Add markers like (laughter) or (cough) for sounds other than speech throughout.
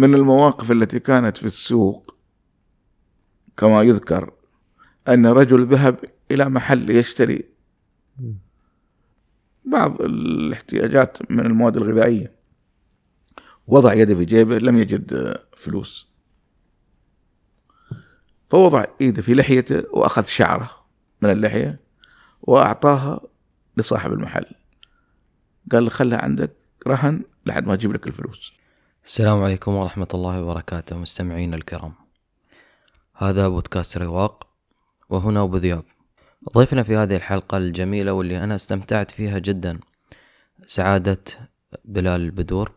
من المواقف التي كانت في السوق كما يذكر أن رجل ذهب إلى محل يشتري بعض الاحتياجات من المواد الغذائية. وضع يده في جيبه لم يجد فلوس. فوضع ايده في لحيته وأخذ شعره من اللحية واعطاها لصاحب المحل. قال له خلها عندك رهن لحد ما أجيب لك الفلوس. السلام عليكم ورحمة الله وبركاته مستمعينا الكرام. هذا بودكاست رواق وهنا أبو ذياب. ضيفنا في هذه الحلقة الجميلة واللي أنا استمتعت فيها جدا سعادة بلال البدور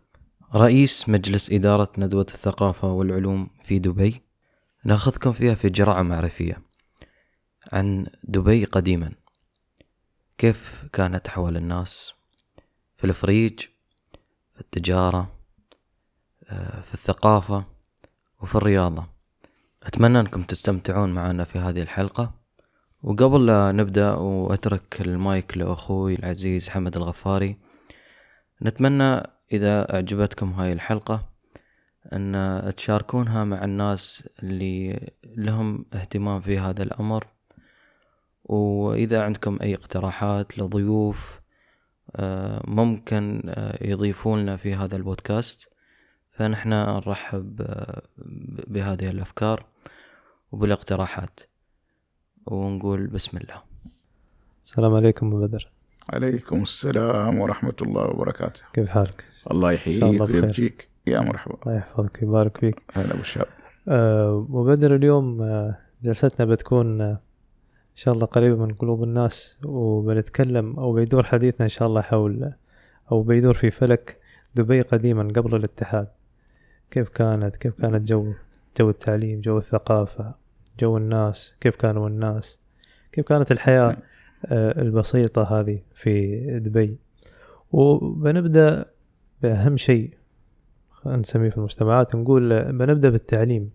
رئيس مجلس إدارة ندوة الثقافة والعلوم في دبي. ناخذكم فيها في جرعة معرفية عن دبي قديما. كيف كانت حول الناس في الفريج في التجارة في الثقافة وفي الرياضة. أتمنى أنكم تستمتعون معنا في هذه الحلقة. وقبل لا نبدأ وأترك المايك لأخوي العزيز حمد الغفاري نتمنى إذا أعجبتكم هاي الحلقة أن تشاركونها مع الناس اللي لهم اهتمام في هذا الأمر. وإذا عندكم أي اقتراحات لضيوف آه، ممكن آه، يضيفون لنا في هذا البودكاست. فنحن نرحب آه، بهذه الأفكار وبالاقتراحات ونقول بسم الله. السلام عليكم أبو بدر. عليكم السلام ورحمة الله وبركاته. كيف حالك؟ الله يحييك. ويبجيك يا مرحبا. الله يحفظك ويبارك فيك. هلا ابو شاب آه، أبو بدر اليوم آه، جلستنا بتكون آه، إن شاء الله قريبة من قلوب الناس وبنتكلم أو بيدور حديثنا إن شاء الله حول أو بيدور في فلك دبي قديما قبل الاتحاد. كيف كانت كيف كانت جو جو التعليم جو الثقافة جو الناس كيف كانوا الناس كيف كانت الحياة آه، البسيطة هذه في دبي. وبنبدأ بأهم شيء نسميه في المجتمعات نقول بنبدأ بالتعليم.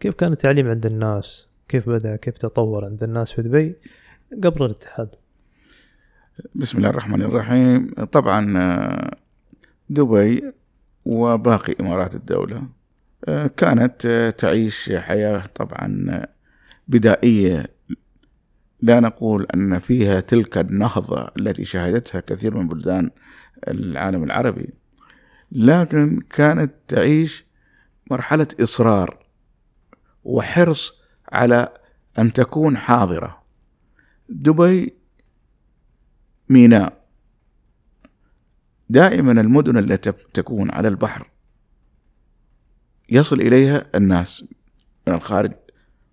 كيف كان التعليم عند الناس؟ كيف بدأ؟ كيف تطور عند الناس في دبي قبل الاتحاد؟ بسم الله الرحمن الرحيم. طبعا آه، دبي وباقي إمارات الدولة. آه، كانت آه، تعيش حياة طبعا آه، بدائية. لا نقول أن فيها تلك النهضة التي شهدتها كثير من بلدان العالم العربي لكن كانت تعيش مرحلة إصرار وحرص على أن تكون حاضرة. دبي ميناء. دائما المدن التي تكون على البحر يصل إليها الناس من الخارج.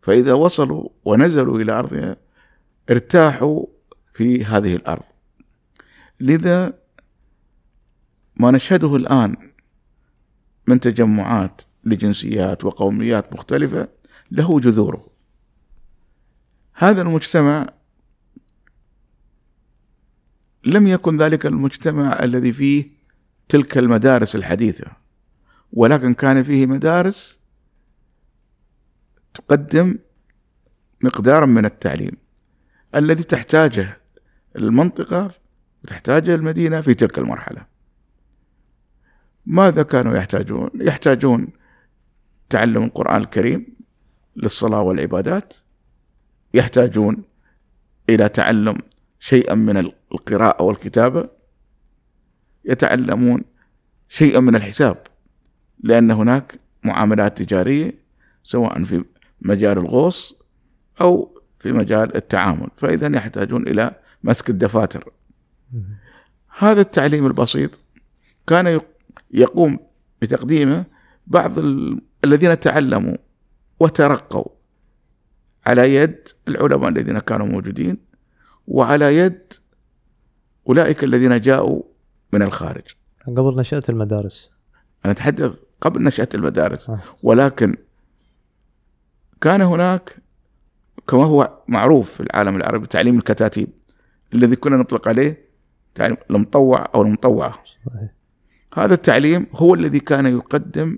فإذا وصلوا ونزلوا إلى أرضها ارتاحوا في هذه الأرض. لذا ما نشهده الآن من تجمعات لجنسيات وقوميات مختلفة له جذوره. هذا المجتمع لم يكن ذلك المجتمع الذي فيه تلك المدارس الحديثة ولكن كان فيه مدارس تقدم مقدارا من التعليم الذي تحتاجه المنطقة وتحتاجه المدينة في تلك المرحلة ماذا كانوا يحتاجون؟ يحتاجون تعلم القرآن الكريم للصلاة والعبادات يحتاجون إلى تعلم شيئا من القراءة والكتابة يتعلمون شيئا من الحساب لأن هناك معاملات تجارية سواء في مجال الغوص أو في مجال التعامل فإذا يحتاجون إلى مسك الدفاتر. هذا التعليم البسيط كان يق- يقوم بتقديمه بعض ال- الذين تعلموا وترقوا على يد العلماء الذين كانوا موجودين وعلى يد أولئك الذين جاءوا من الخارج قبل نشأة المدارس أنا أتحدث قبل نشأة المدارس آه. ولكن كان هناك كما هو معروف في العالم العربي تعليم الكتاتيب الذي كنا نطلق عليه تعليم المطوع أو المطوعة صحيح. هذا التعليم هو الذي كان يقدم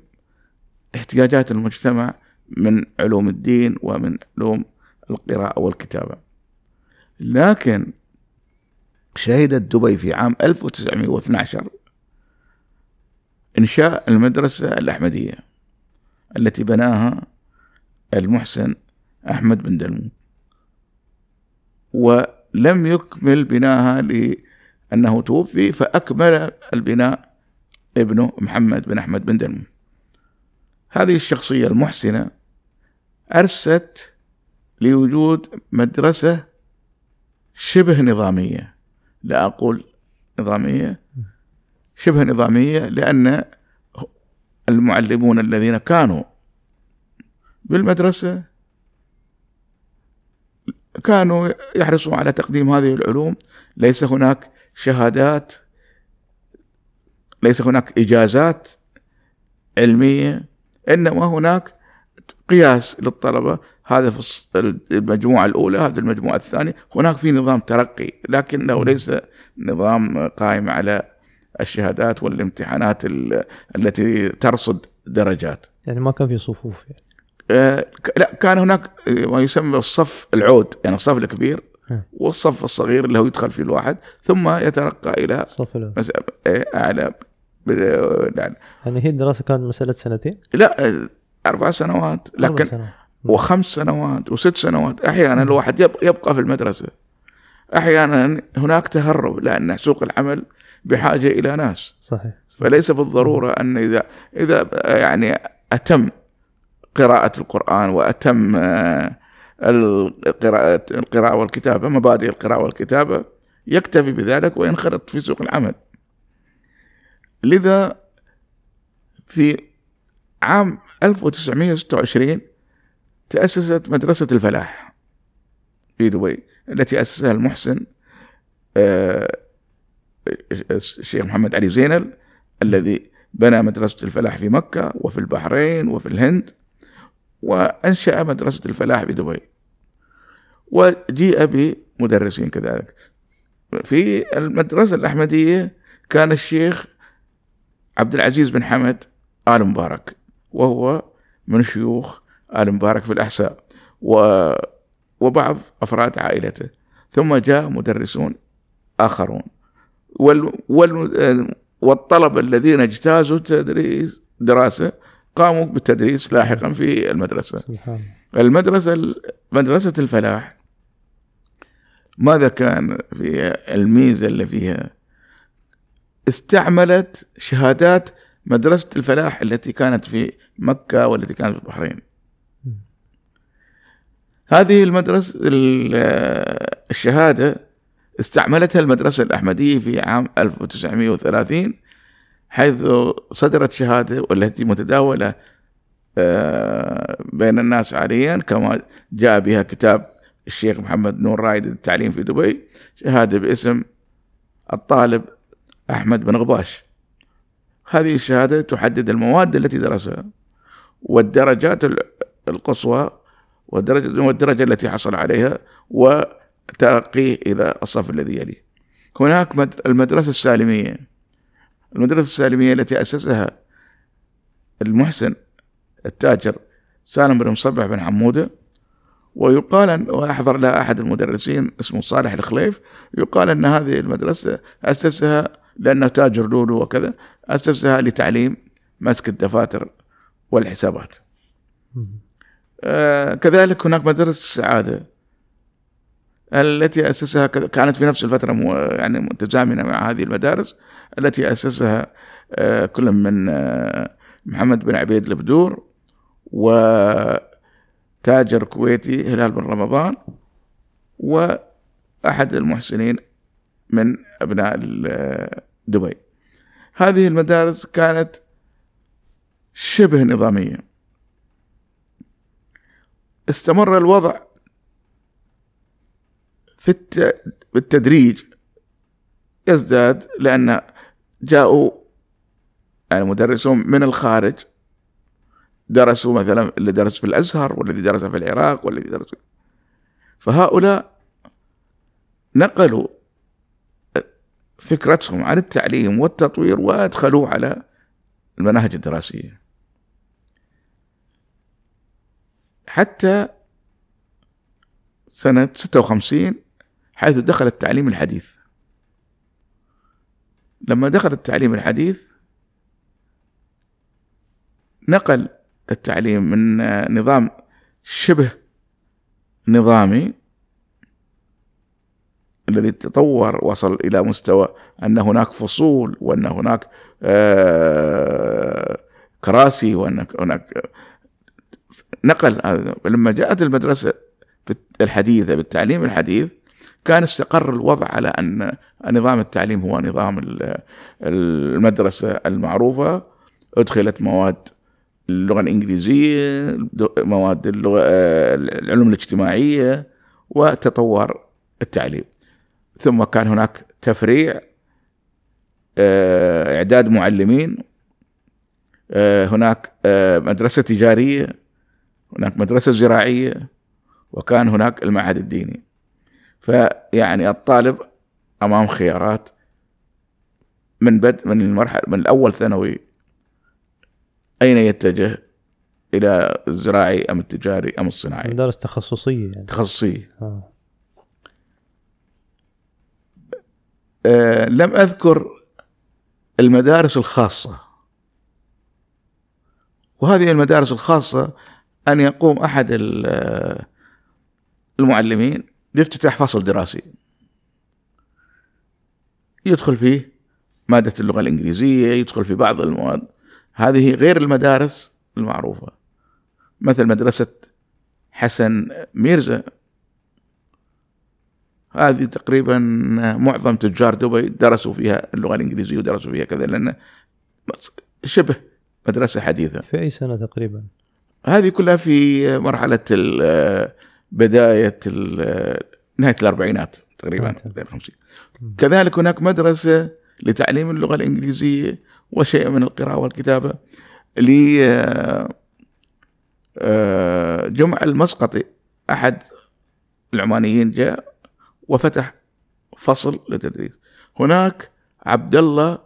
احتياجات المجتمع من علوم الدين ومن علوم القراءة والكتابة لكن شهدت دبي في عام 1912 إنشاء المدرسة الأحمدية التي بناها المحسن أحمد بن دلمون. ولم يكمل بناها لأنه توفي فأكمل البناء ابنه محمد بن أحمد بن دلمون. هذه الشخصية المحسنة أرست لوجود مدرسة شبه نظامية. لا أقول نظامية. شبه نظامية لأن المعلمون الذين كانوا بالمدرسة كانوا يحرصوا على تقديم هذه العلوم. ليس هناك شهادات ليس هناك إجازات علمية إنما هناك قياس للطلبة. هذا في المجموعة الأولى هذا المجموعة الثانية هناك في نظام ترقي لكنه ليس نظام قائم على الشهادات والامتحانات التي ترصد درجات يعني ما كان في صفوف يعني. آه لا كان هناك ما يسمى الصف العود يعني الصف الكبير والصف الصغير اللي هو يدخل فيه الواحد ثم يترقى إلى الأول إيه، أعلى يعني هي الدراسة كانت مسألة سنتين؟ لا أربع سنوات لكن أربع سنوات. وخمس سنوات وست سنوات. أحيانا الواحد يبقى في المدرسة. أحيانا هناك تهرب لأن سوق العمل بحاجة إلى ناس. صحيح, فليس بالضروره أن اذا إذا يعني أتم قراءة القرآن وأتم آه، القراءة القراءة والكتابة مبادئ القراءة والكتابة يكتفي بذلك وينخرط في سوق العمل. لذا في عام 1926 تأسست مدرسة الفلاح في دبي التي أسسها المحسن آه، الشيخ محمد علي زينل الذي بنى مدرسة الفلاح في مكة وفي البحرين وفي الهند وأنشأ مدرسة الفلاح بدبي وجيء بمدرسين كذلك. في المدرسة الأحمدية كان الشيخ عبد العزيز بن حمد آل مبارك وهو من شيوخ آل مبارك في الأحساء و وبعض أفراد عائلته. ثم جاء مدرسون آخرون. وال وال والطلبة الذين اجتازوا التدريس دراسة قاموا بالتدريس لاحقا في المدرسة. سبحان. المدرسة مدرسة الفلاح. ماذا كان في الميزة اللي فيها؟ استعملت شهادات مدرسة الفلاح التي كانت في مكة والتي كانت في البحرين. هذه المدرسة الشهادة استعملتها المدرسة الأحمدية في عام 1930 حيث صدرت شهادة والتي متداولة آه، بين الناس حاليا كما جاء بها كتاب الشيخ محمد نور رايد التعليم في دبي شهادة باسم الطالب أحمد بن غباش. هذه الشهادة تحدد المواد التي درسها والدرجات القصوى والدرجة, والدرجة التي حصل عليها وترقيه إلى الصف الذي يليه. هناك المدرسة السالمية. المدرسة السالمية التي أسسها المحسن التاجر سالم بن مصبح بن حمودة ويقال أن وأحضر لها أحد المدرسين اسمه صالح الخليف يقال أن هذه المدرسة أسسها لأنه تاجر لولو وكذا أسسها لتعليم مسك الدفاتر والحسابات. كذلك هناك مدرسة السعادة التي أسسها كانت في نفس الفترة يعني متزامنة مع هذه المدارس التي أسسها آه كل من آه محمد بن عبيد البدور وتاجر كويتي هلال بن رمضان وأحد المحسنين من أبناء دبي. هذه المدارس كانت شبه نظامية. استمر الوضع في التدريج يزداد لأن جاءوا يعني مدرسون من الخارج درسوا مثلا اللي درس في الأزهر والذي درس في العراق والذي درس فهؤلاء نقلوا فكرتهم عن التعليم والتطوير وادخلوه على المناهج الدراسية. حتى سنة 56 حيث دخل التعليم الحديث. لما دخل التعليم الحديث نقل التعليم من نظام شبه نظامي الذي تطور وصل إلى مستوى أن هناك فصول وأن هناك آه، كراسي وأن هناك نقل لما جاءت المدرسة الحديثه بالتعليم الحديث كان استقر الوضع على أن نظام التعليم هو نظام المدرسة المعروفة ادخلت مواد اللغة الإنجليزية مواد اللغة العلوم الاجتماعية وتطور التعليم. ثم كان هناك تفريع آه، إعداد معلمين آه، هناك آه، مدرسة تجارية. هناك مدرسة زراعية وكان هناك المعهد الديني. فيعني الطالب أمام خيارات من بد من المرحلة من الأول ثانوي أين يتجه إلى الزراعي أم التجاري أم الصناعي؟ مدارس تخصصية يعني. تخصصية. آه. آه لم أذكر المدارس الخاصة. وهذه المدارس الخاصة أن يقوم أحد المعلمين بيفتتح فصل دراسي. يدخل فيه مادة اللغة الإنجليزية يدخل في بعض المواد. هذه غير المدارس المعروفة. مثل مدرسة حسن ميرزا. هذه تقريبا معظم تجار دبي درسوا فيها اللغة الإنجليزية ودرسوا فيها كذا لأن شبه مدرسة حديثة. في أي سنة تقريبا؟ هذه كلها في مرحلة بداية نهاية الأربعينات تقريبا كذلك هناك مدرسة لتعليم اللغة الإنجليزية وشيء من القراءة والكتابة ل آه، جمع المسقطي أحد العمانيين جاء وفتح فصل للتدريس. هناك عبد الله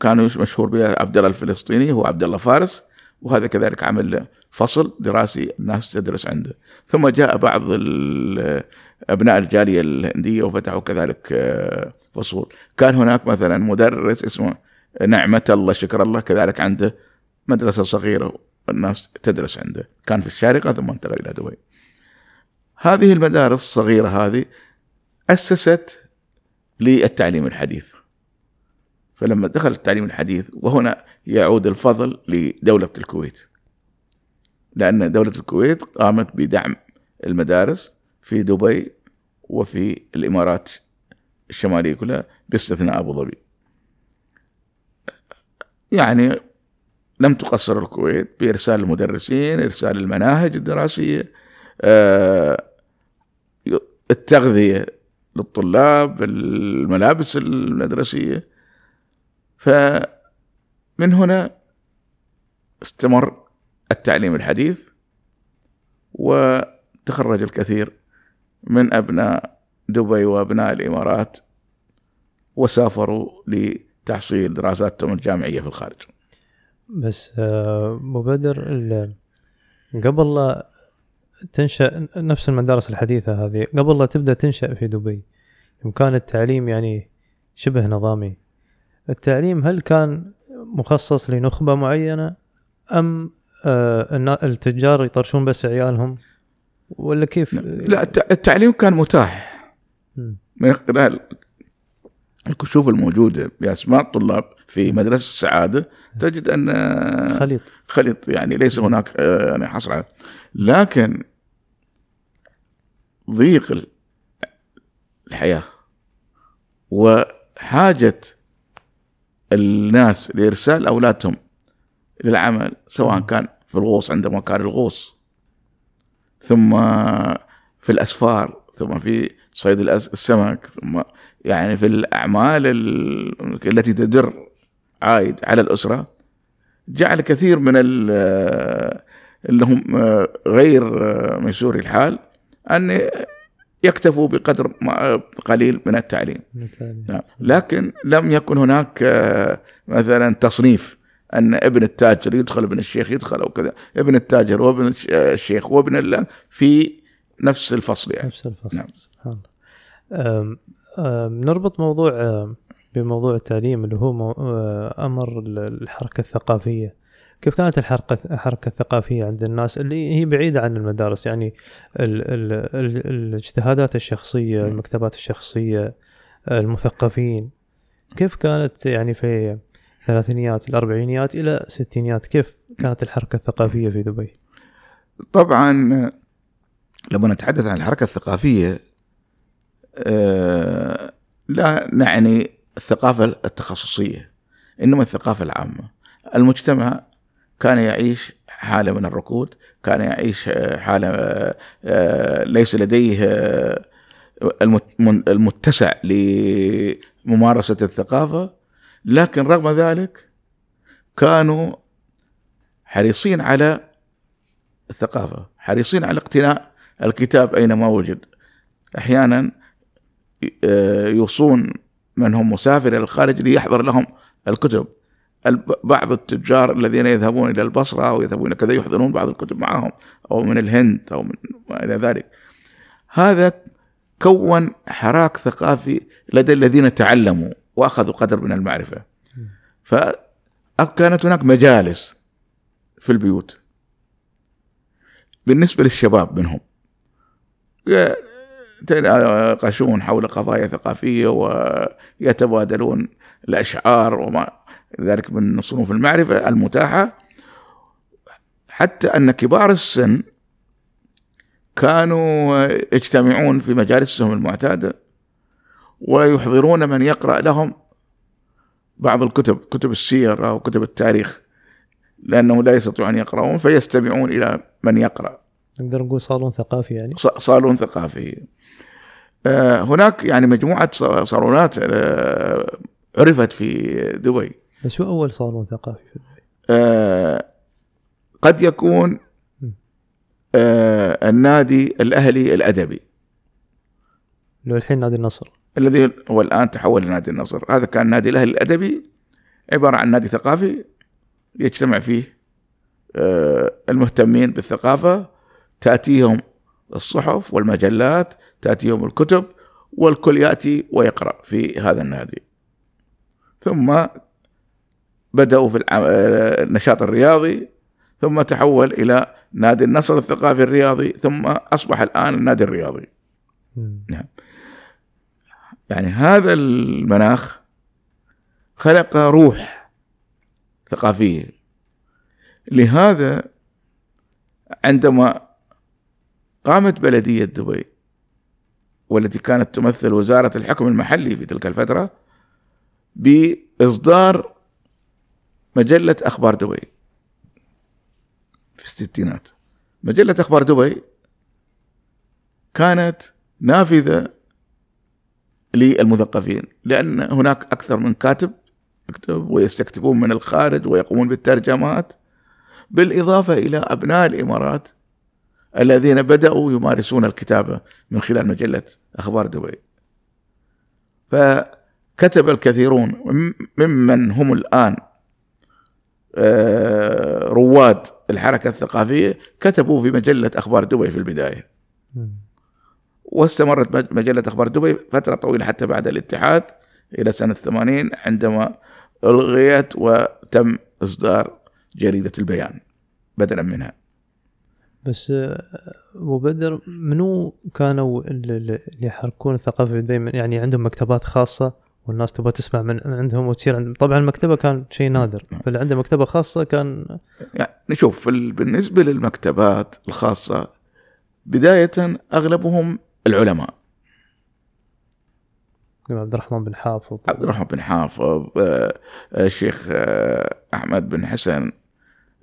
كان مشهور به عبد الله الفلسطيني هو عبد الله فارس. وهذا كذلك عمل فصل دراسي الناس تدرس عنده. ثم جاء بعض أبناء الجالية الهندية وفتحوا كذلك آه، فصول. كان هناك مثلا مدرس اسمه نعمة الله شكر الله كذلك عنده مدرسة صغيرة الناس تدرس عنده. كان في الشارقة ثم انتقل إلى دبي. هذه المدارس الصغيرة هذه أسست للتعليم الحديث. فلما دخل التعليم الحديث وهنا يعود الفضل لدولة الكويت. لأن دولة الكويت قامت بدعم المدارس في دبي وفي الإمارات الشمالية كلها باستثناء أبو ظبي. يعني لم تقصر الكويت بإرسال المدرسين إرسال المناهج الدراسية آه، التغذية للطلاب الملابس المدرسية. فمن هنا استمر التعليم الحديث وتخرج الكثير من أبناء دبي وأبناء الإمارات وسافروا لتحصيل دراساتهم الجامعية في الخارج. بس آه، مبادر قبل لا تنشأ نفس المدارس الحديثة هذه قبل لا تبدأ تنشأ في دبي كان التعليم يعني شبه نظامي. التعليم هل كان مخصص لنخبة معينة أم آه التجار يطرشون بس عيالهم؟ ولا كيف؟ لا التعليم كان متاح. من خلال الكشوف الموجودة بأسماء الطلاب في مدرسة السعادة تجد أن خليط. خليط. يعني ليس هناك آه، يعني حصر لكن ضيق الحياة وحاجة الناس لإرسال أولادهم للعمل سواء كان في الغوص عندما كان الغوص. ثم في الأسفار ثم في صيد السمك ثم يعني في الأعمال التي تدر عائد على الأسرة. جعل كثير من اللي هم غير ميسوري الحال أن يكتفوا بقدر قليل من التعليم. نعم. لكن لم يكن هناك مثلا تصنيف أن ابن التاجر يدخل ابن الشيخ يدخل أو كذا. ابن التاجر وابن الشيخ وابن الله في نفس الفصل يعني. نفس الفصل. نعم. سبحان الله. نربط موضوع بموضوع التعليم اللي هو أمر الحركة الثقافية. كيف كانت الحركة الحركة الثقافية عند الناس اللي هي بعيدة عن المدارس؟ يعني ال ال ال الاجتهادات الشخصية المكتبات الشخصية المثقفين. كيف كانت يعني في الثلاثينيات الأربعينيات إلى الستينيات كيف كانت الحركة الثقافية في دبي؟ طبعا لما نتحدث عن الحركة الثقافية آه، لا نعني الثقافة التخصصية إنما الثقافة العامة. المجتمع كان يعيش حالة من الركود كان يعيش حالة آه، ليس لديه آه، المتسع لممارسة الثقافة. لكن رغم ذلك كانوا حريصين على الثقافة حريصين على اقتناء الكتاب أينما وجد. أحيانا آه، يوصون من هم مسافر إلى الخارج ليحضر لهم الكتب. بعض التجار الذين يذهبون إلى البصرة أو يذهبون كذا يحضرون بعض الكتب معهم أو من الهند أو من إلى ذلك. هذا كون حراك ثقافي لدى الذين تعلموا وأخذوا قدر من المعرفة. فكانت هناك مجالس في البيوت. بالنسبة للشباب منهم. يتناقشون حول قضايا ثقافية ويتبادلون الأشعار وما ذلك من صنوف المعرفة المتاحة حتى أن كبار السن كانوا يجتمعون في مجالسهم المعتادة ويحضرون من يقرأ لهم بعض الكتب كتب السير أو كتب التاريخ لأنه لا يستطيعون أن يقرأون فيستمعون إلى من يقرأ. نقدر نقول صالون ثقافي يعني؟ صالون ثقافي. آه، هناك يعني مجموعة صالونات آه، عرفت في دبي. بس شو أول صالون ثقافي في دبي؟ آه، قد يكون النادي الأهلي الأدبي. لو الحين نادي النصر. الذي هو الآن تحول لنادي النصر. هذا كان نادي الأهلي الأدبي عبارة عن نادي ثقافي يجتمع فيه آه، المهتمين بالثقافة تأتيهم الصحف والمجلات تأتيهم الكتب والكل يأتي ويقرأ في هذا النادي. ثم بدأوا في آه، النشاط الرياضي ثم تحول إلى نادي النصر الثقافي الرياضي ثم أصبح الآن النادي الرياضي. نعم. يعني هذا المناخ خلق روح ثقافية. لهذا عندما قامت بلدية دبي والتي كانت تمثل وزارة الحكم المحلي في تلك الفترة بإصدار مجلة أخبار دبي. في الستينات. مجلة أخبار دبي كانت نافذة للمثقفين لأن هناك أكثر من كاتب يكتب ويستكتبون من الخارج ويقومون بالترجمات بالإضافة إلى أبناء الإمارات الذين بدأوا يمارسون الكتابة من خلال مجلة أخبار دبي. فكتب الكثيرون ممن هم الآن رواد الحركة الثقافية كتبوا في مجلة أخبار دبي في البداية. واستمرت مجلة أخبار دبي فترة طويلة حتى بعد الاتحاد إلى سنة 80 عندما ألغيت وتم إصدار جريدة البيان بدلا منها. بس ابو بدر منو كانوا اللي يحركون الثقافة دائما يعني عندهم مكتبات خاصة؟ والناس تبغى تسمع من عندهم وتصير عند طبعا المكتبة كان شيء نادر نعم. فاللي عنده مكتبة خاصة كان يعني نشوف بالنسبة للمكتبات الخاصة بداية أغلبهم العلماء. عبد الرحمن بن حافظ. عبد الرحمن بن حافظ آه، الشيخ آه، أحمد بن حسن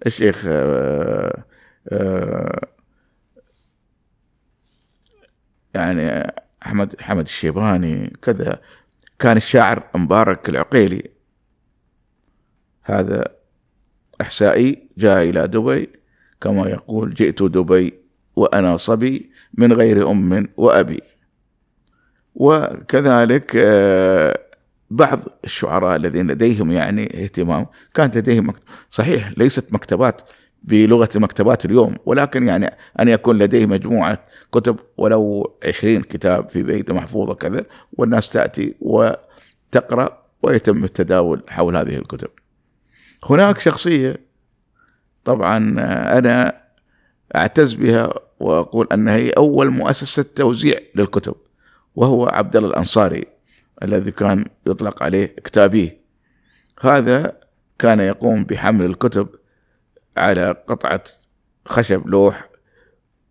الشيخ آه، يعني أحمد حمد الشيباني كذا. كان الشاعر مبارك العقيلي. هذا إحسائي جاء إلى دبي كما يقول جئت دبي وأنا صبي من غير أم وأبي. وكذلك آه، بعض الشعراء الذين لديهم يعني اهتمام كانت لديهم صحيح ليست مكتبات بلغة المكتبات اليوم ولكن يعني أن يكون لديه مجموعة كتب ولو عشرين كتاب في بيته محفوظة كذا والناس تأتي وتقرأ ويتم التداول حول هذه الكتب. هناك شخصية طبعا أنا أعتز بها وأقول أنها هي أول مؤسسة توزيع للكتب وهو عبد الله الأنصاري الذي كان يطلق عليه كتابيه. هذا كان يقوم بحمل الكتب على قطعة خشب لوح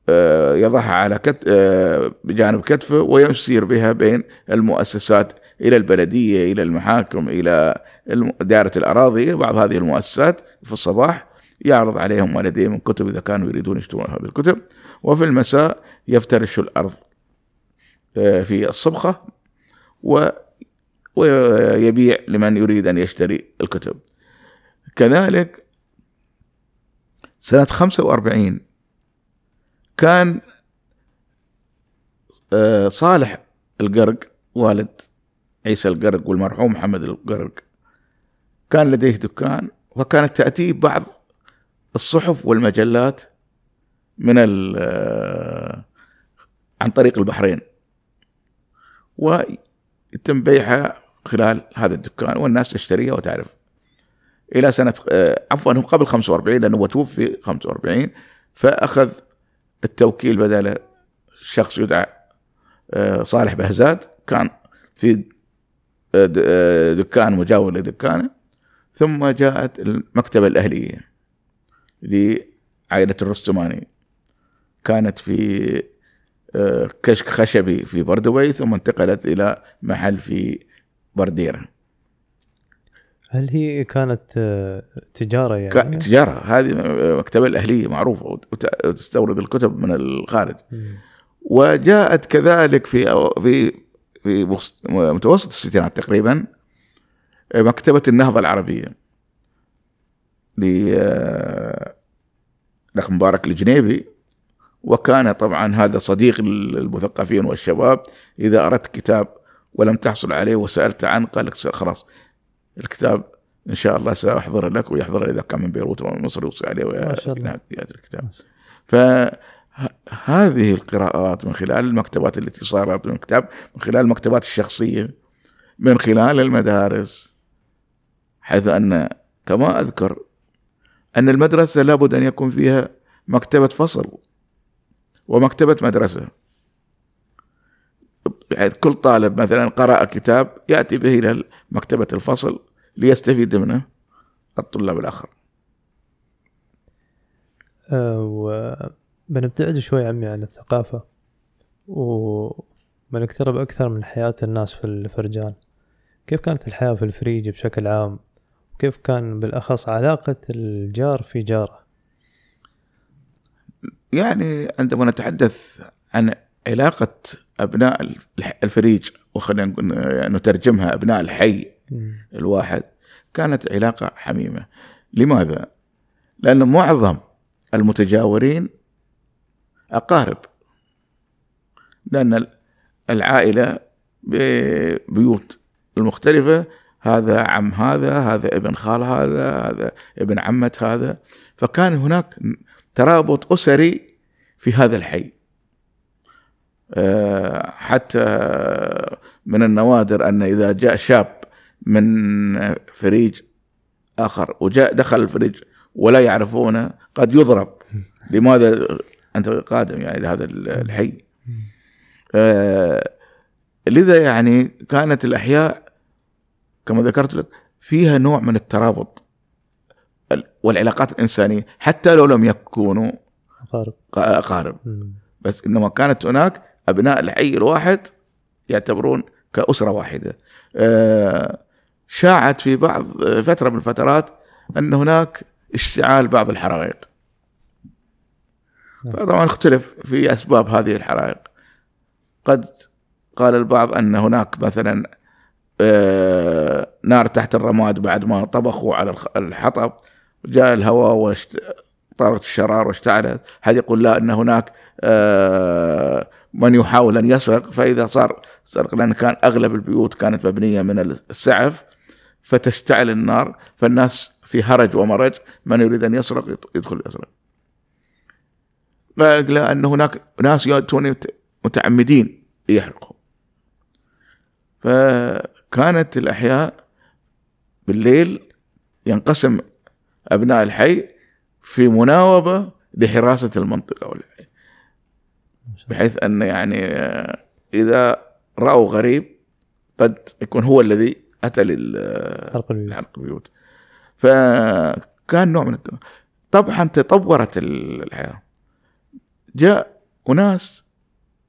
آه، يضعها على كت... آه، بجانب كتفه ويسير بها بين المؤسسات إلى البلدية إلى المحاكم إلى دائرة الأراضي. بعض هذه المؤسسات في الصباح يعرض عليهم والديهم الكتب إذا كانوا يريدون يشترون هذه الكتب وفي المساء يفترش الأرض آه، في الصبخة و ويبيع لمن يريد أن يشتري الكتب. كذلك سنة 45 كان آه، صالح القرق والد عيسى القرق والمرحوم محمد القرق كان لديه دكان وكانت تأتيه بعض الصحف والمجلات من آه، عن طريق البحرين ويتم بيعها خلال هذا الدكان والناس تشتريها وتعرف. إلى سنة آه، عفوا قبل 45 لأنه هو توفي 45 فأخذ التوكيل بدل شخص يدعى آه، صالح بهزاد كان في آه، دكان مجاور لدكانه ثم جاءت المكتبة الأهلية لعائلة الرستماني. كانت في كشك خشبي في بردوي ثم انتقلت إلى محل في برديرة. هل هي كانت آه، تجارة يعني؟ تجارة. هذه مكتبة الأهلية معروفة وتستورد الكتب من الخارج. وجاءت كذلك في في في متوسط الستينات تقريبا مكتبة النهضة العربية للأخ آه، مبارك الجنيبي. وكان طبعا هذا صديق المثقفين والشباب إذا أردت كتاب ولم تحصل عليه وسألت عنه قال لك خلاص الكتاب إن شاء الله سأحضر لك ويحضر إذا كان من بيروت أو من مصر يوصي عليه الله. الكتاب. فهذه القراءات من خلال المكتبات التي صارت من الكتاب من خلال المكتبات الشخصية من خلال المدارس حيث أن كما أذكر أن المدرسة لابد أن يكون فيها مكتبة فصل ومكتبة مدرسة. بحيث كل طالب مثلا قرأ كتاب يأتي به إلى مكتبة الفصل ليستفيد منه الطلاب الآخر. أه وبنبتعد شوي عمي عن الثقافة وبنقترب أكثر من حياة الناس في الفرجان. كيف كانت الحياة في الفريج بشكل عام؟ كيف كان بالأخص علاقة الجار في جاره؟ يعني عندما نتحدث عن علاقة أبناء الفريج وخلينا نترجمها أبناء الحي الواحد كانت علاقة حميمة. لماذا؟ لأن معظم المتجاورين أقارب. لأن العائلة ببيوت المختلفة هذا عم هذا هذا ابن خال هذا هذا ابن عمة هذا. فكان هناك ترابط أسري في هذا الحي. آه، حتى من النوادر أن إذا جاء شاب من فريج آخر وجاء دخل الفريج ولا يعرفونه قد يضرب. (laughs) لماذا أنت قادم يعني لهذا الحي؟ آه، لذا يعني كانت الأحياء كما ذكرت لك فيها نوع من الترابط والعلاقات الإنسانية حتى لو لم يكونوا أقارب. أقارب. بس إنما كانت هناك أبناء الحي الواحد يعتبرون كأسرة واحدة. آه، شاعت في بعض فترة من الفترات أن هناك اشتعال بعض الحرائق. فطبعا اختلف في أسباب هذه الحرائق. قد قال البعض أن هناك مثلا آه، نار تحت الرماد بعد ما طبخوا على الحطب جاء الهواء وطارت الشرار واشتعلت. هذا يقول لا أن هناك آه، من يحاول أن يسرق فإذا صار سرق لأن كان أغلب البيوت كانت مبنية من السعف. فتشتعل النار فالناس في هرج ومرج من يريد أن يسرق يدخل يسرق قال إن هناك ناس يأتون متعمدين ليحرقوا فكانت الأحياء بالليل ينقسم أبناء الحي في مناوبة لحراسة المنطقة والحي. بحيث أن يعني آه، إذا رأوا غريب قد يكون هو الذي لل- حرق البيوت. لحرق البيوت. فكان نوع من التطور طبعا تطورت ال- الحياة. جاء أناس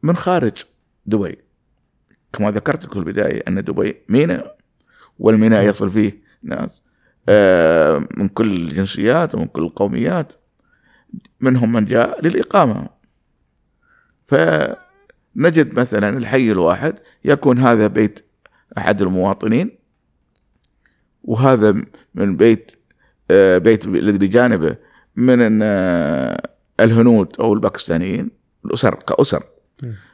من خارج دبي. كما ذكرت لكم في البداية أن دبي ميناء والميناء يصل فيه ناس. آه، من كل الجنسيات ومن كل القوميات. منهم من جاء للإقامة. فنجد مثلا الحي الواحد يكون هذا بيت أحد المواطنين. وهذا من بيت آه، بيت الذي بجانبه من آه، الهنود أو الباكستانيين الأسر كأسر.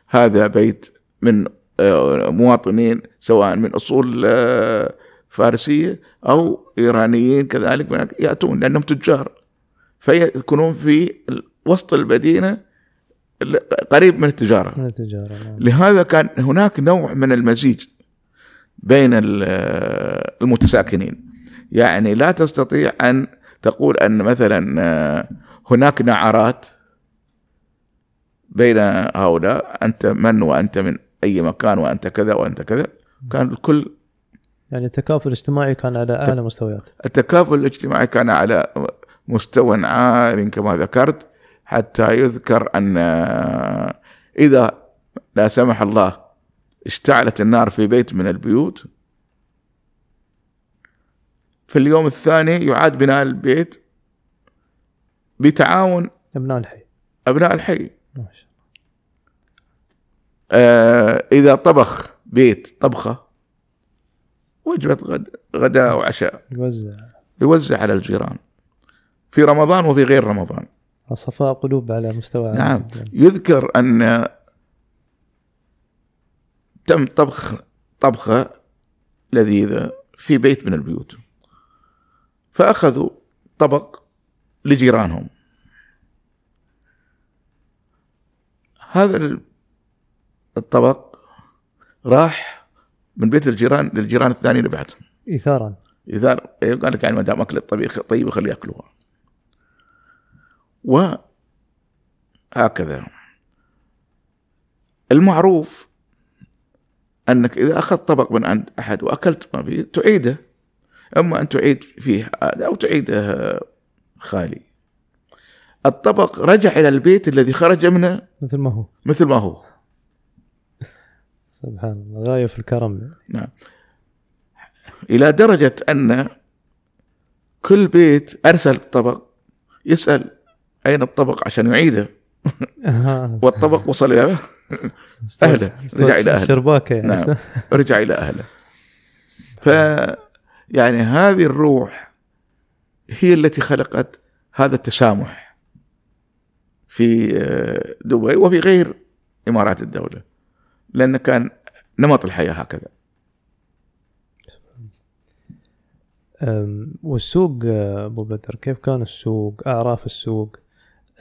هذا بيت من آه، مواطنين سواء من أصول فارسية أو إيرانيين كذلك يأتون لأنهم تجار فيكونون في وسط المدينة قريب من التجارة من التجارة نعم. لهذا كان هناك نوع من المزيج بين ال- المتساكنين. يعني لا تستطيع أن تقول أن مثلا آه، هناك نعرات بين هؤلاء أنت من وأنت من أي مكان وأنت كذا وأنت كذا. كان الكل يعني التكافل الاجتماعي كان على أعلى مستويات. التكافل الاجتماعي كان على مستوى عال كما ذكرت حتى يذكر أن إذا لا سمح الله اشتعلت النار في بيت من البيوت. في اليوم الثاني يعاد بناء البيت بتعاون أبناء الحي. أبناء الحي. ما شاء آه، إذا طبخ بيت طبخة وجبة غد غداء وعشاء. الله يوزع. يوزع على الجيران. في رمضان وفي غير رمضان. صفاء قلوب على مستوى نعم. يذكر أن تم طبخ طبخة لذيذة في بيت من البيوت. فأخذوا طبق لجيرانهم. هذا الطبق راح من بيت الجيران للجيران الثانيين اللي بعدهم إيثارا. إذا قال لك يعني ما دام أكل الطبيخ طيب خليه يأكلوها. وهكذا. المعروف أنك إذا أخذت طبق من عند أحد وأكلت ما فيه تعيده. أما أن تعيد فيه أو تعيده خالي. الطبق رجع إلى البيت الذي خرج منه مثل ما هو. مثل ما هو. سبحان الله غاية في الكرم. نعم. إلى درجة أن كل بيت أرسل الطبق يسأل أين الطبق عشان يعيده. (laughs) والطبق وصل إلى أهله رجع إلى أهله شرباكه يعني. نعم. (laughs) رجع إلى أهله ف يعني هذه الروح هي التي خلقت هذا التسامح في آه، دبي وفي غير إمارات الدولة لأن كان نمط الحياة هكذا. والسوق آه، أبو بدر كيف كان السوق؟ أعراف السوق؟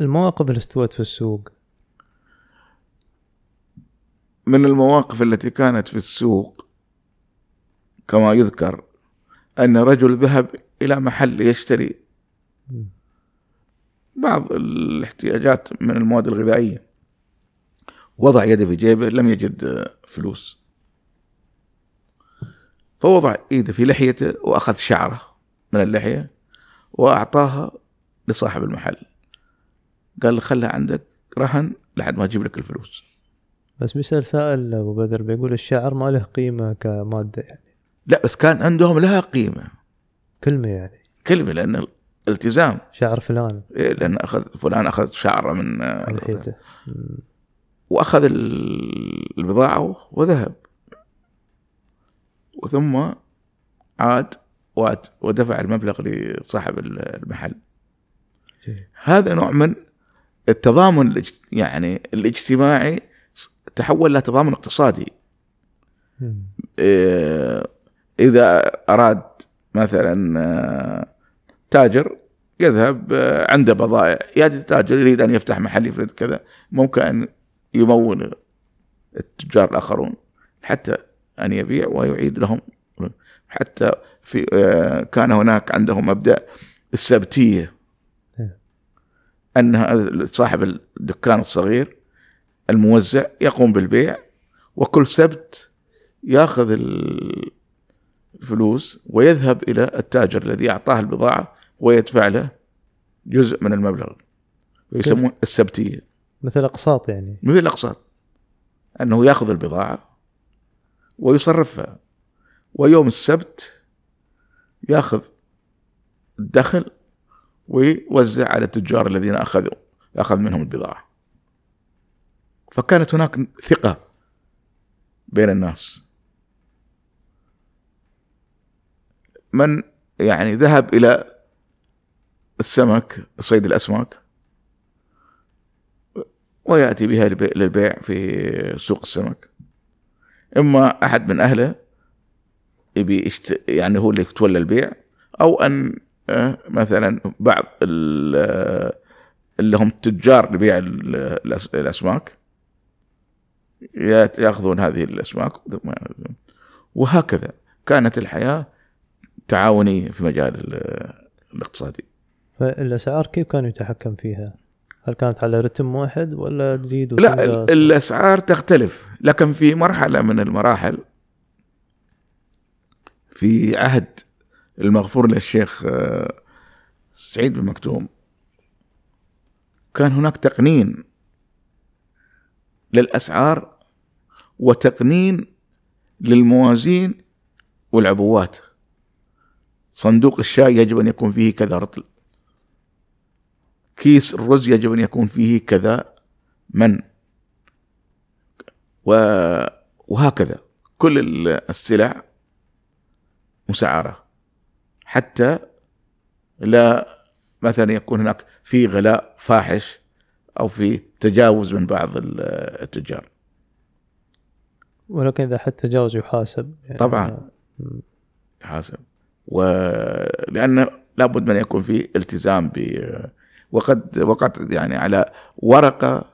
المواقف اللي استوت في السوق؟ من المواقف التي كانت في السوق كما يذكر أن رجل ذهب إلى محل يشتري. بعض الاحتياجات من المواد الغذائية. وضع يده في جيبه لم يجد فلوس. فوضع إيده في لحيته وأخذ شعره من اللحية وأعطاها لصاحب المحل. قال له خلها عندك رهن لحد ما أجيب لك الفلوس. بس بيسأل سائل ابو بدر بيقول الشعر ما له قيمة كمادة يعني. لا بس كان عندهم لها قيمة. كلمة يعني. كلمة لأن الالتزام. شعر فلان. إيه، لأن أخذ فلان أخذ شعره من آه، من لحيته مم. وأخذ ال- البضاعة وذهب. وثم عاد ودفع المبلغ لصاحب ال- المحل. هذا نوع من التضامن يعني الاجتماعي تحول إلى تضامن اقتصادي. إيه، إذا أراد مثلا آه، تاجر يذهب آه، عنده بضائع. ياتي التاجر يريد أن يفتح محل يفرد كذا. ممكن أن يمول التجار الآخرون حتى أن يبيع ويعيد لهم. حتى في آه، كان هناك عندهم مبدأ السبتية. أن هذا صاحب الدكان الصغير الموزع يقوم بالبيع وكل سبت ياخذ الفلوس ويذهب إلى التاجر الذي أعطاه البضاعة ويدفع له جزء من المبلغ. ويسمون السبتية. مثل أقساط يعني. مثل الأقساط أنه ياخذ البضاعة ويصرفها. ويوم السبت ياخذ الدخل ويوزع على التجار الذين أخذوا أخذ منهم البضاعة. فكانت هناك ثقة بين الناس من يعني ذهب إلى السمك صيد الأسماك ويأتي بها للبيع في سوق السمك إما أحد من أهله يبي. يعني هو اللي يتولى البيع أو أن آه، مثلا بعض اللي هم تجار لبيع الأسماك يأخذون هذه الأسماك. وهكذا كانت الحياة تعاونية في مجال الاقتصادي. فالأسعار كيف كان يتحكم فيها؟ هل كانت على رتم واحد ولا تزيد لا الأسعار تختلف لكن في مرحلة من المراحل في عهد المغفور للشيخ آه، سعيد بن مكتوم كان هناك تقنين للأسعار وتقنين للموازين والعبوات. صندوق الشاي يجب أن يكون فيه كذا رطل. كيس الرز يجب أن يكون فيه كذا من. وهكذا. كل السلع مسعرة. حتى لا مثلا يكون هناك في غلاء فاحش أو في تجاوز من بعض التجار. ولكن إذا حتى تجاوز يحاسب يعني طبعا. يحاسب. ولأن لابد من يكون في التزام ب وقد وقعت يعني على ورقة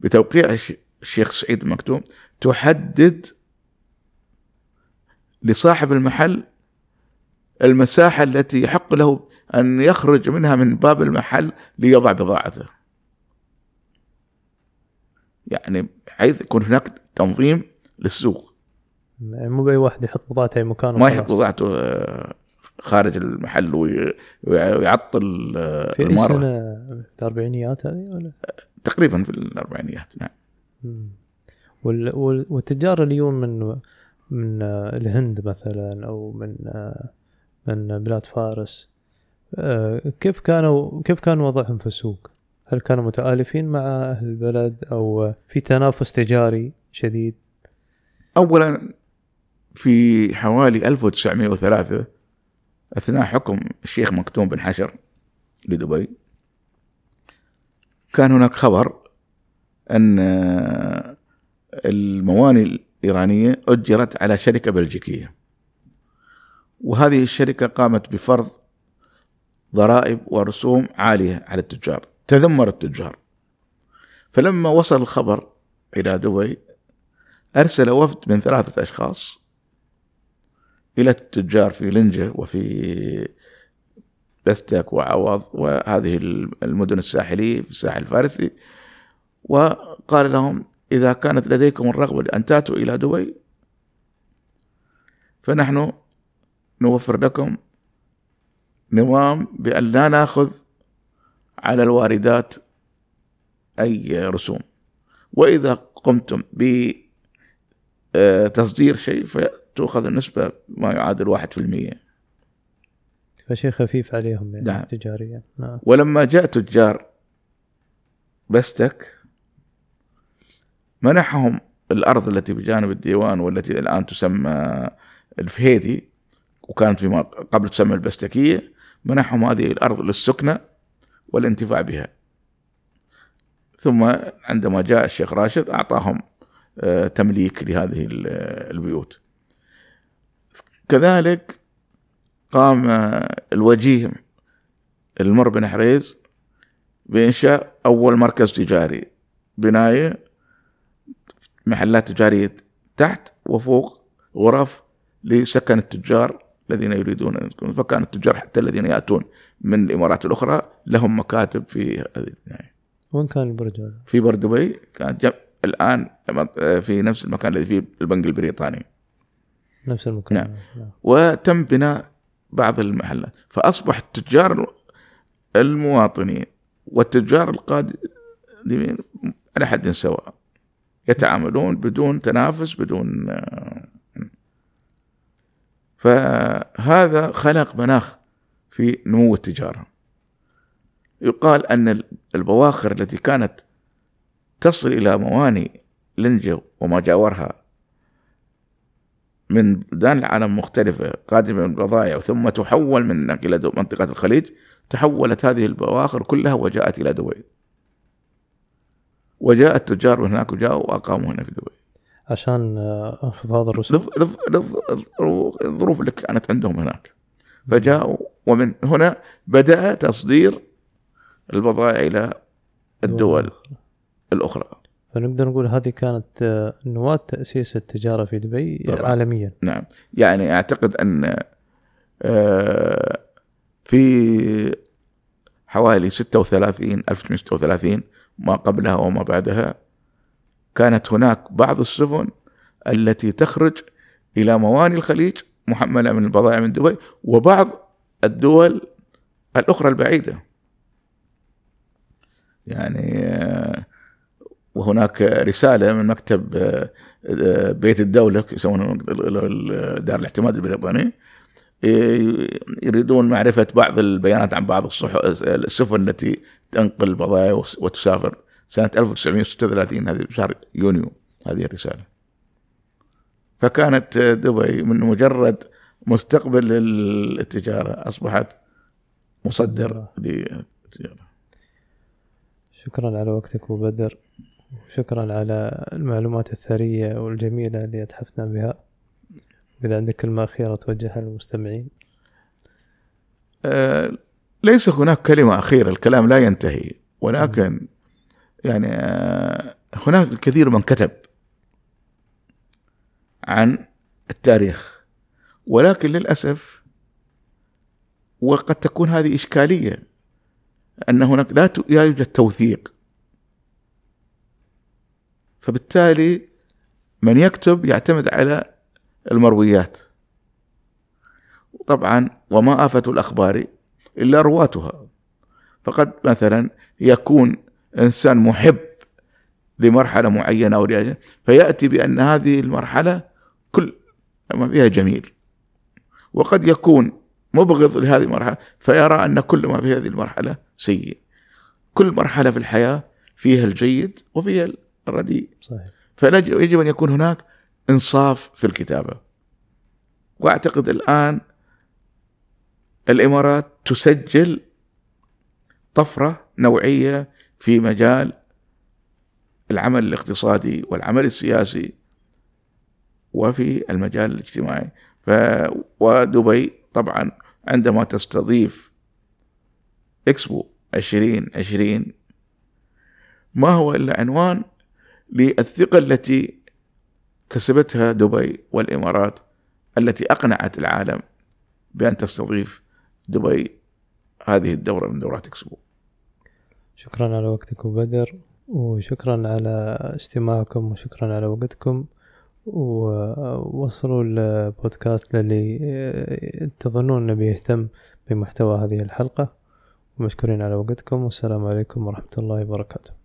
بتوقيع الشيخ سعيد المكتوم تحدد لصاحب المحل المساحة التي يحق له أن يخرج منها من باب المحل ليضع بضاعته. يعني حيث يكون هناك تنظيم للسوق. مو بأي واحد يحط بضاعته أي مكان ما يحط بضاعته آه، خارج المحل ويعطل آه، في أي سنة؟ في الأربعينيات هذه ولا؟ تقريبا في الأربعينيات نعم. والتجار اليوم من من آه، الهند مثلا أو من من بلاد فارس كيف كانوا كيف كان وضعهم في السوق؟ هل كانوا متآلفين مع أهل البلد أو في تنافس تجاري؟ شديد؟ أولا في حوالي 1903 أثناء حكم الشيخ مكتوم بن حشر لدبي كان هناك خبر أن المواني الإيرانية أجرت على شركة بلجيكية وهذه الشركة قامت بفرض ضرائب ورسوم عالية على التجار تذمر التجار فلما وصل الخبر إلى دبي أرسل وفد من ثلاثة أشخاص إلى التجار في لنجة وفي بستك وعوض وهذه المدن الساحلية في الساحل الفارسي. وقال لهم إذا كانت لديكم الرغبة لأن تأتوا إلى دبي فنحن نوفر لكم نظام بأن لا نأخذ على الواردات أي رسوم. وإذا قمتم بتصدير شيء فتؤخذ النسبة ما يعادل واحد في المية فشيء خفيف عليهم يعني نعم. تجاريا نعم. ولما جاء تجار بستك منحهم الأرض التي بجانب الديوان والتي الآن تسمى الفهيدي وكانت فيما قبل تسمى البستكية منحهم هذه الأرض للسكنة والانتفاع بها ثم عندما جاء الشيخ راشد أعطاهم آه، تمليك لهذه البيوت كذلك قام الوجيه المر بن حريز بإنشاء أول مركز تجاري بناية محلات تجارية تحت وفوق غرف لسكن التجار الذين يريدون أن يكونوا فكان التجار حتى الذين يأتون من الإمارات الأخرى لهم مكاتب في هذه النهاية. وين كان البرج هذا؟ في بر دبي كانت. الآن في نفس المكان الذي فيه البنك البريطاني. نفس المكان. نعم. وتم بناء بعض المحلات. فأصبح التجار المواطنين والتجار القادمين على حد سواء يتعاملون بدون تنافس بدون فهذا خلق مناخ في نمو التجارة. يقال أن البواخر التي كانت تصل إلى مواني لنجو وما جاورها من بلدان العالم مختلفة قادمة من البضائع ثم تحول من إلى منطقة الخليج. تحولت هذه البواخر كلها وجاءت إلى دبي. وجاء التجار من هناك وجاءوا وأقاموا هنا في دبي. عشان آه، انخفاض الرسوم. الظروف اللي كانت عندهم هناك. فجاءوا ومن هنا بدأ تصدير البضائع إلى الدول. الأخرى. فنقدر نقول هذه كانت آه، نواة تأسيس التجارة في دبي طبعا. عالميا. نعم. يعني أعتقد أن آه، في حوالي 36 1936 ما قبلها وما بعدها كانت هناك بعض السفن التي تخرج إلى مواني الخليج محملة من البضائع من دبي وبعض الدول الأخرى البعيدة. يعني آه، وهناك رسالة من مكتب آه، آه، بيت الدولة يسمونه دار الاعتماد البريطاني يريدون معرفة بعض البيانات عن بعض السفن التي تنقل البضائع وتسافر سنة 1936 هذه شهر يونيو هذه الرسالة. فكانت دبي من مجرد مستقبل للتجارة أصبحت مصدر للتجارة. شكرا على وقتك أبو بدر شكرا على المعلومات الثرية والجميلة اللي أتحفنا بها. إذا عندك كلمة أخيرة توجهها للمستمعين. أه ليس هناك كلمة أخيرة الكلام لا ينتهي. ولكن يعني أه هناك الكثير من كتب عن التاريخ. ولكن للأسف وقد تكون هذه إشكالية أن هناك لا يوجد توثيق. فبالتالي من يكتب يعتمد على المرويات. طبعا وما آفة الأخبار إلا رواتها فقد مثلا يكون إنسان محب لمرحلة معينة أو فيأتي بأن هذه المرحلة كل ما فيها جميل. وقد يكون مبغض لهذه المرحلة فيرى أن كل ما في هذه المرحلة سيء. كل مرحلة في الحياة فيها الجيد وفيها الرديء. صحيح. فيجب أن يكون هناك إنصاف في الكتابة. وأعتقد الآن الإمارات تسجل طفرة نوعية في مجال العمل الاقتصادي والعمل السياسي وفي المجال الاجتماعي. ف ودبي طبعا عندما تستضيف إكسبو 2020 ما هو إلا عنوان للثقة التي كسبتها دبي والإمارات التي أقنعت العالم بأن تستضيف دبي هذه الدورة من دورات إكسبو. شكرا على وقتك بدر وشكرا على استماعكم وشكرا على وقتكم ووصلوا البودكاست للي تظنون أنه بيهتم بمحتوى هذه الحلقة ومشكورين على وقتكم والسلام عليكم ورحمة الله وبركاته